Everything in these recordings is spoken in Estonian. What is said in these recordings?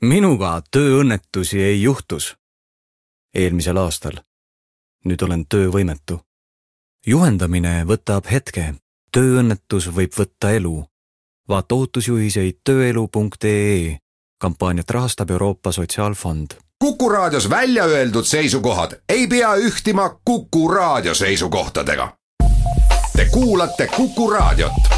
minuga tööõnnetusi ei juhtus. eelmisel aastal. nüüd olen töövõimetu. juhendamine võtab hetke, tööõnnetus võib võtta elu. vaata ohutusjuhiseid tööelu.ee. kampaaniat rahastab Euroopa Sotsiaalfond. kuku raadios välja öeldud seisukohad ei pea ühtima Kuku raadio seisukohtadega. Te kuulate Kuku raadiot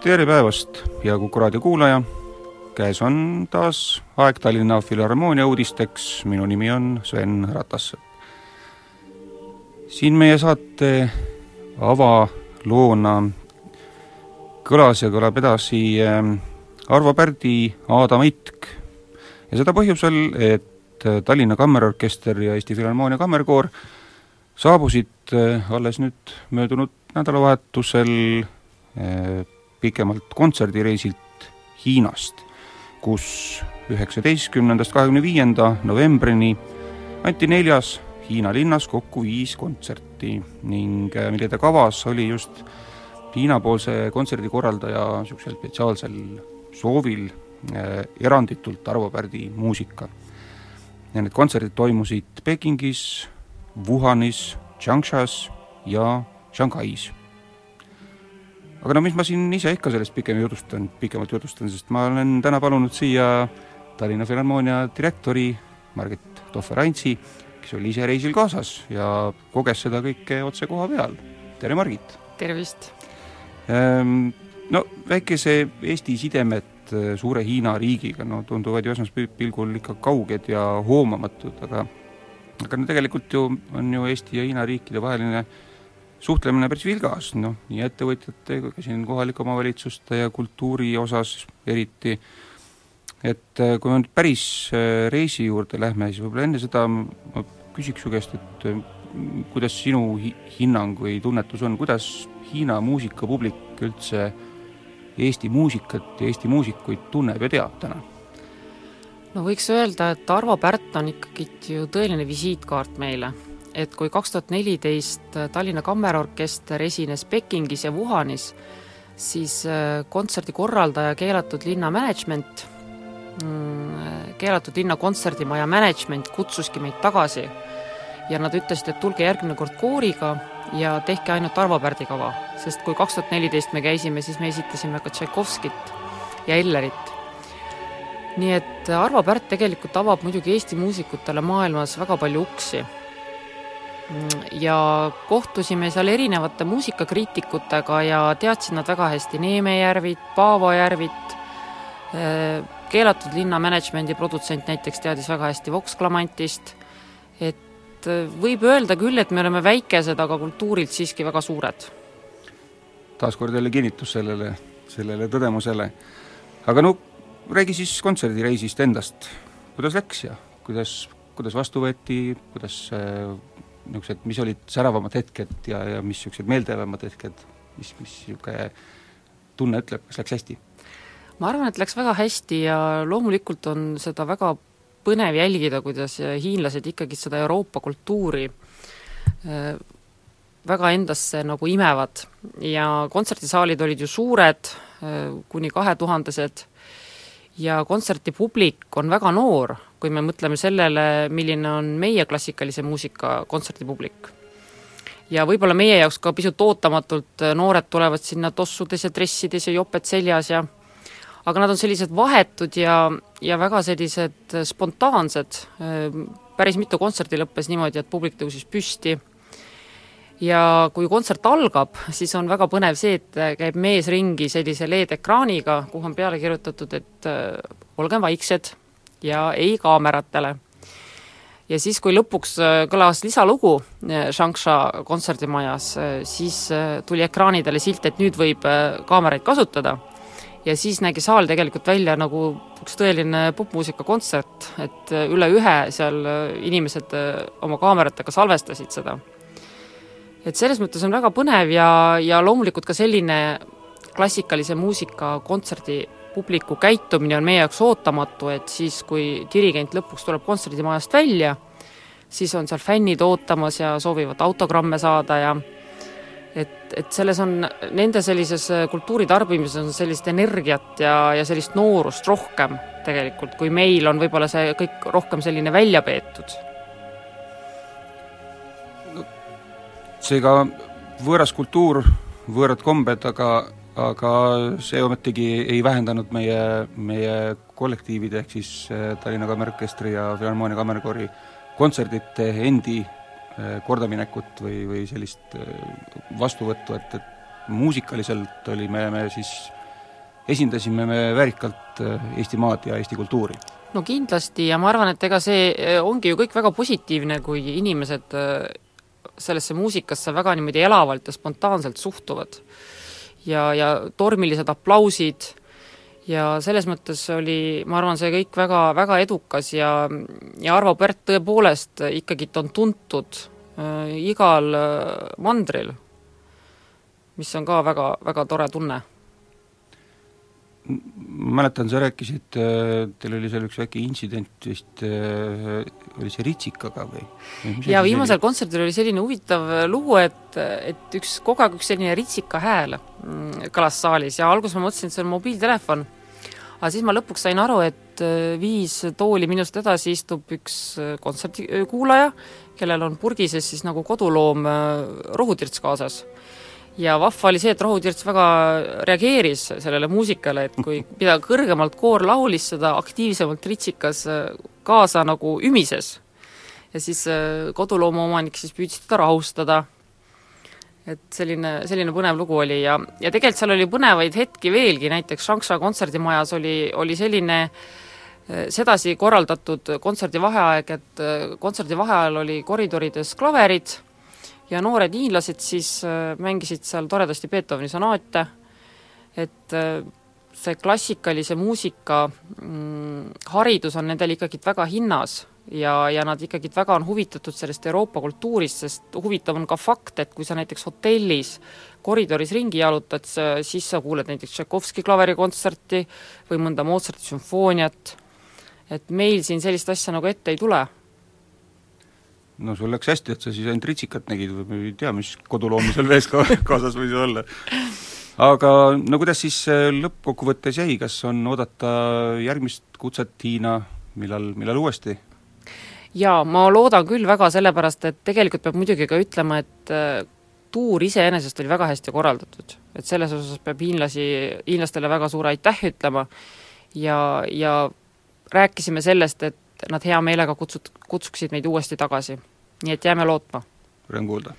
tere päevast, hea Kuku raadio kuulaja! käes on taas aeg Tallinna Filharmoonia uudisteks, minu nimi on Sven Ratassepp. siin meie saate avaloona kõlas ja kõlab edasi ähm, Arvo Pärdi Aadam Itk ja seda põhjusel, et Tallinna Kammerorkester ja Eesti Filharmoonia Kammerkoor saabusid äh, alles nüüd möödunud nädalavahetusel pikemalt kontserdireisilt Hiinast, kus üheksateistkümnendast kahekümne viienda novembrini anti neljas Hiina linnas kokku viis kontserti ning äh, millede kavas oli just Hiina-poolse kontserdikorraldaja niisugusel spetsiaalsel soovil äh, eranditult Arvo Pärdi muusika. ja need kontserdid toimusid Pekingis, Wuhanis, Changshas ja Shanghais aga no mis ma siin ise ikka sellest pikem jutustan, pikemalt jutustan, sest ma olen täna palunud siia Tallinna Filharmoonia direktori Margit Tohver-Antsi, kes oli ise reisil kaasas ja koges seda kõike otse koha peal. tere, Margit! tervist! Ehm, no väikese Eesti sidemed eh, suure Hiina riigiga, no tunduvad ju esmaspilgul ikka kauged ja hoomamatud, aga aga no tegelikult ju on ju Eesti ja Hiina riikide vaheline suhtlemine päris vilgas, noh, nii ettevõtjate kui ka siin kohalike omavalitsuste ja kultuuri osas eriti, et äh, kui me nüüd päris äh, reisi juurde lähme, siis võib-olla enne seda ma küsiks su käest, et äh, kuidas sinu hi hinnang või tunnetus on, kuidas Hiina muusikapublik üldse Eesti muusikat ja Eesti muusikuid tunneb ja teab täna? no võiks öelda, et Arvo Pärt on ikkagi ju tõeline visiitkaart meile et kui kaks tuhat neliteist Tallinna Kammerorkester esines Pekingis ja Wuhanis, siis äh, kontserdi korraldaja Keelatud Linna Management, mm, Keelatud Linna kontserdimaja management kutsuski meid tagasi ja nad ütlesid, et tulge järgmine kord kooriga ja tehke ainult Arvo Pärdi kava, sest kui kaks tuhat neliteist me käisime, siis me esitasime ka Tšaikovskit ja Ellerit. nii et Arvo Pärt tegelikult avab muidugi Eesti muusikutele maailmas väga palju uksi ja kohtusime seal erinevate muusikakriitikutega ja teadsid nad väga hästi Neeme Järvit, Paavo Järvit, eh, keelatud linna management'i produtsent näiteks teadis väga hästi Vox Clamantist, et eh, võib öelda küll, et me oleme väikesed, aga kultuurilt siiski väga suured. taaskord jälle kinnitus sellele, sellele tõdemusele. aga no räägi siis kontserdireisist endast, kuidas läks ja kuidas, kuidas vastu võeti, kuidas äh, niisugused, mis olid säravamad hetked ja, ja mis niisugused meeldejäävamad hetked, mis, mis niisugune tunne ütleb, kas läks hästi? ma arvan, et läks väga hästi ja loomulikult on seda väga põnev jälgida, kuidas hiinlased ikkagi seda Euroopa kultuuri äh, väga endasse nagu imevad. Ja kontserdisaalid olid ju suured, äh, kuni kahetuhandesed, ja kontserdipublik on väga noor, kui me mõtleme sellele, milline on meie klassikalise muusika kontserdipublik. ja võib-olla meie jaoks ka pisut ootamatult äh, noored tulevad sinna tossudes ja dressides ja joped seljas ja aga nad on sellised vahetud ja, ja väga sellised äh, spontaansed, äh, päris mitu kontserti lõppes niimoodi, et publik tõusis püsti, ja kui kontsert algab, siis on väga põnev see, et käib mees ringi sellise LED-ekraaniga, kuhu on peale kirjutatud, et olgem vaiksed ja ei kaameratele. ja siis, kui lõpuks äh, kõlas lisalugu äh, Shangsha kontserdimajas, siis tuli ekraanidele silt, et nüüd võib kaameraid kasutada ja siis nägi saal tegelikult välja nagu üks tõeline popmuusikakontsert, et üle ühe seal inimesed oma kaameratega salvestasid seda et selles mõttes on väga põnev ja, ja loomulikult ka selline klassikalise muusika kontserdi publiku käitumine on meie jaoks ootamatu, et siis, kui dirigent lõpuks tuleb kontserdimajast välja, siis on seal fännid ootamas ja soovivad autogramme saada ja et, et selles on, nende sellises kultuuri tarbimises on sellist energiat ja, ja sellist noorust rohkem tegelikult, kui meil on võib-olla see kõik rohkem selline välja peetud. Seega võõras kultuur, võõrad kombed, aga, aga see ometigi ei vähendanud meie, meie kollektiivide ehk siis äh, Tallinna Kammerorkestri ja Filharmoonia Kammerkoori kontserdite endi äh, kordaminekut või, või sellist äh, vastuvõttu, et, et muusikaliselt olime me siis, esindasime me väärikalt Eestimaad ja Eesti kultuuri no kindlasti ja ma arvan, et ega see ongi ju kõik väga positiivne, kui inimesed sellesse muusikasse väga niimoodi elavalt ja spontaanselt suhtuvad. Ja, ja tormilised aplausid. Ja selles mõttes oli, ma arvan, see kõik väga, väga edukas ja, ja Arvo Pärt tõepoolest ikkagi on tuntud äh, igal äh, mandril, mis on ka väga, väga tore tunne mäletan, sa rääkisid, äh, teil oli seal üks väike intsident vist, äh, oli see ritsikaga või? jaa, viimasel oli? kontserdil oli selline huvitav lugu, et, et üks, kogu aeg üks selline ritsika hääl mm, kõlas saalis ja alguses ma mõtlesin, et see on mobiiltelefon, aga siis ma lõpuks sain aru, et äh, viis tooli minust edasi istub üks kontserdikuulaja, kellel on purgi sees siis nagu koduloom rohutirts kaasas ja vahva oli see, et Rohutirts väga reageeris sellele muusikale, et kui mida kõrgemalt koor laulis, seda aktiivsemalt Ritsikas äh, kaasa nagu ümises. ja siis äh, kodulooma omanik siis püüdis teda rahustada. et selline, selline põnev lugu oli ja, ja tegelikult seal oli põnevaid hetki veelgi, näiteks Shangsha kontserdimajas oli, oli selline äh, sedasi korraldatud kontserdivaheaeg, et kontserdivaheajal oli koridorides klaverid ja noored hiinlased siis äh, mängisid seal toredasti Beethoveni sonaate, et äh, see klassikalise muusika mm, haridus on nendel ikkagi väga hinnas ja, ja nad ikkagi väga on huvitatud sellest Euroopa kultuurist, sest huvitav on ka fakt, et kui sa näiteks hotellis koridoris ringi jalutad, siis sa kuuled näiteks Tšaikovski klaverikontserti või mõnda Mozarti sümfooniat, et meil siin sellist asja nagu ette ei tule no sul läks hästi, et sa siis ainult ritsikat nägid ei tea, mis koduloomi seal vees ka kaasas võis olla. aga no kuidas siis lõppkokkuvõttes jäi, kas on oodata järgmist kutset Hiina, millal, millal uuesti? jaa, ma loodan küll väga, sellepärast et tegelikult peab muidugi ka ütlema, et äh, tuur iseenesest oli väga hästi korraldatud. et selles osas peab hiinlasi, hiinlastele väga suure aitäh ütlema ja, ja rääkisime sellest, et nad hea meelega kutsut-, kutsuksid meid uuesti tagasi. nii et jääme lootma. rõõm kuulda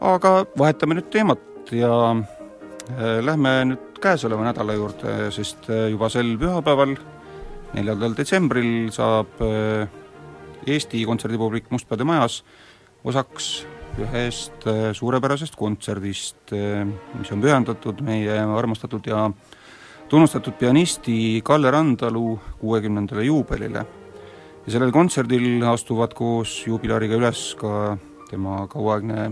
aga vahetame nüüd teemat ja äh, lähme nüüd käesoleva nädala juurde, sest äh, juba sel pühapäeval, neljandal detsembril saab äh, Eesti kontserdipublik Mustpeade majas osaks ühest suurepärasest kontserdist, mis on pühendatud meie armastatud ja tunnustatud pianisti Kalle Randalu kuuekümnendale juubelile. ja sellel kontserdil astuvad koos juubilariga üles ka tema kauaaegne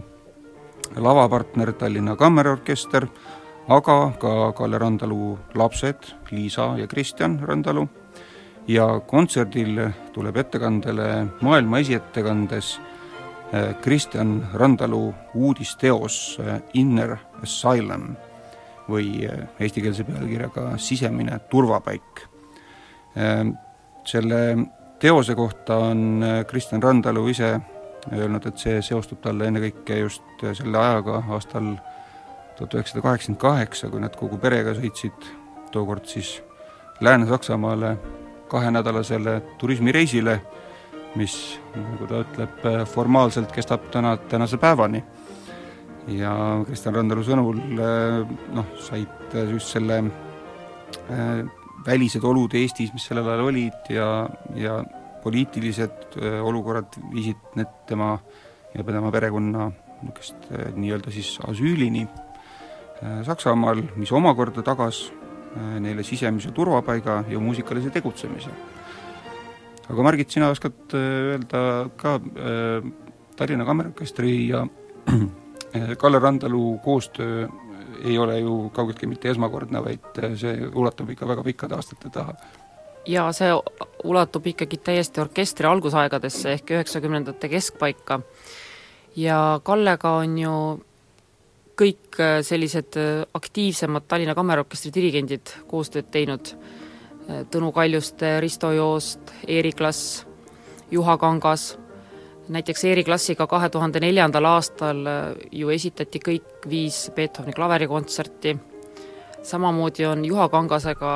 lavapartner Tallinna Kammerorkester, aga ka Kalle Randalu lapsed, Liisa ja Kristjan Randalu, ja kontserdil tuleb ettekandele maailma esiettekandes eh, Kristjan Randalu uudisteos eh, Inner Asylum, või eestikeelse pealkirjaga Sisemine turvapaik. Selle teose kohta on Kristjan Randalu ise öelnud, et see seostub talle ennekõike just selle ajaga aastal tuhat üheksasada kaheksakümmend kaheksa, kui nad kogu perega sõitsid tookord siis Lääne-Saksamaale kahenädalasele turismireisile, mis, nagu ta ütleb, formaalselt kestab täna, tänase päevani. ja Kristjan Randalu sõnul noh, said just selle äh, välised olud Eestis, mis sellel ajal olid ja, ja poliitilised äh, olukorrad viisid need tema ja tema perekonna niisugust äh, nii-öelda siis asüülini Saksamaal, mis omakorda tagas neile sisemise turvapaiga ja muusikalise tegutsemise. aga Margit, sina oskad öelda ka äh, Tallinna Kammerorkestri ja Kalle Randalu koostöö ei ole ju kaugeltki mitte esmakordne, vaid see ulatub ikka väga pikkade aastate taha jaa, see ulatub ikkagi täiesti orkestri algusaegadesse ehk üheksakümnendate keskpaika. ja Kallega on ju kõik äh, sellised äh, aktiivsemad Tallinna Kammerorkestri dirigendid koostööd teinud, äh, Tõnu Kaljuste, Risto Joost, Erik Lass, Juha Kangas, näiteks Erik Lassiga kahe tuhande neljandal aastal ju esitati kõik viis Beethoveni klaverikontserti, samamoodi on Juha Kangasega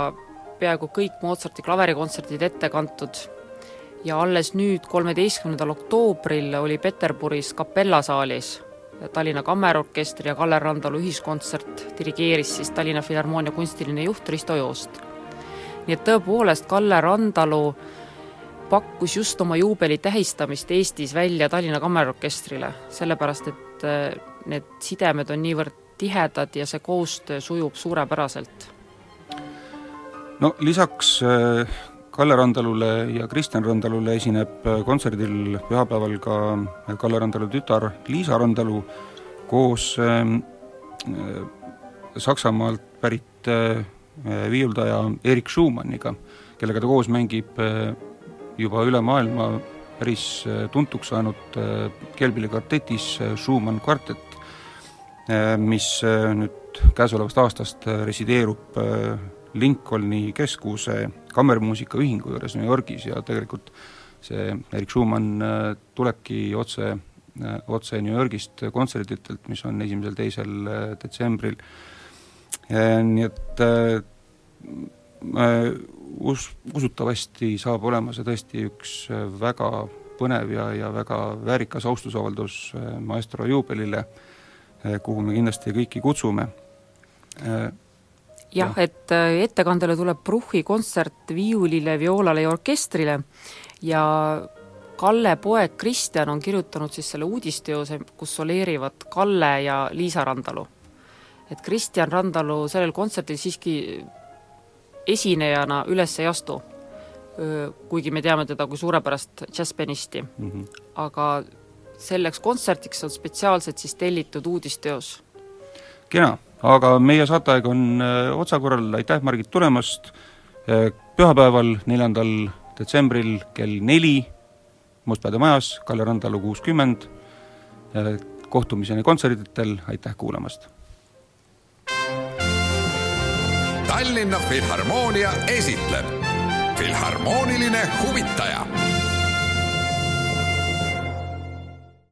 peaaegu kõik Mozarti klaverikontserdid ette kantud ja alles nüüd, kolmeteistkümnendal oktoobril oli Peterburis kapellasaalis Tallinna Kammerorkestri ja Kalle Randalu ühiskontsert dirigeeris siis Tallinna Filharmoonia kunstiline juht Risto Joost. nii et tõepoolest, Kalle Randalu pakkus just oma juubeli tähistamist Eestis välja Tallinna Kammerorkestrile, sellepärast et äh, need sidemed on niivõrd tihedad ja see koostöö sujub suurepäraselt. No lisaks äh, Kalle Randalule ja Kristjan Randalule esineb äh, kontserdil pühapäeval ka äh, Kalle Randalu tütar Liisa Randalu koos ähm, äh, Saksamaalt pärit viiuldaja Erik Schumanniga, kellega ta koos mängib juba üle maailma päris tuntuks saanud Kelbili kvartetis Schumann kvartett mis nüüd käesolevast aastast resideerub Lincolni keskuse kammermuusika ühingu juures New Yorgis ja tegelikult see Erik Schumann äh, tulebki otse, äh, otse New Yorgist kontserditelt, mis on esimesel-teisel äh, detsembril, nii et us-, usutavasti saab olema see tõesti üks väga põnev ja, ja väga väärikas austusavaldus maestro juubelile, kuhu me kindlasti kõiki kutsume jah ja., et äh, ettekandele tuleb Bruchi kontsert viiulile, vioolale ja orkestrile ja Kalle poeg Kristjan on kirjutanud siis selle uudisteose, kus soleerivad Kalle ja Liisa Randalu. et Kristjan Randalu sellel kontserdil siiski esinejana üles ei astu, kuigi me teame teda kui suurepärast džässpenisti mm. -hmm. aga selleks kontserdiks on spetsiaalselt siis tellitud uudisteos. kena aga meie saateaeg on äh, otsakorral, aitäh, Margit, tulemast, äh, pühapäeval, neljandal detsembril kell neli Mustpeade majas, Kalle Randalu kuuskümmend, äh, kohtumiseni kontserditel, aitäh kuulamast! Tallinna Filharmoonia esitleb Filharmooniline huvitaja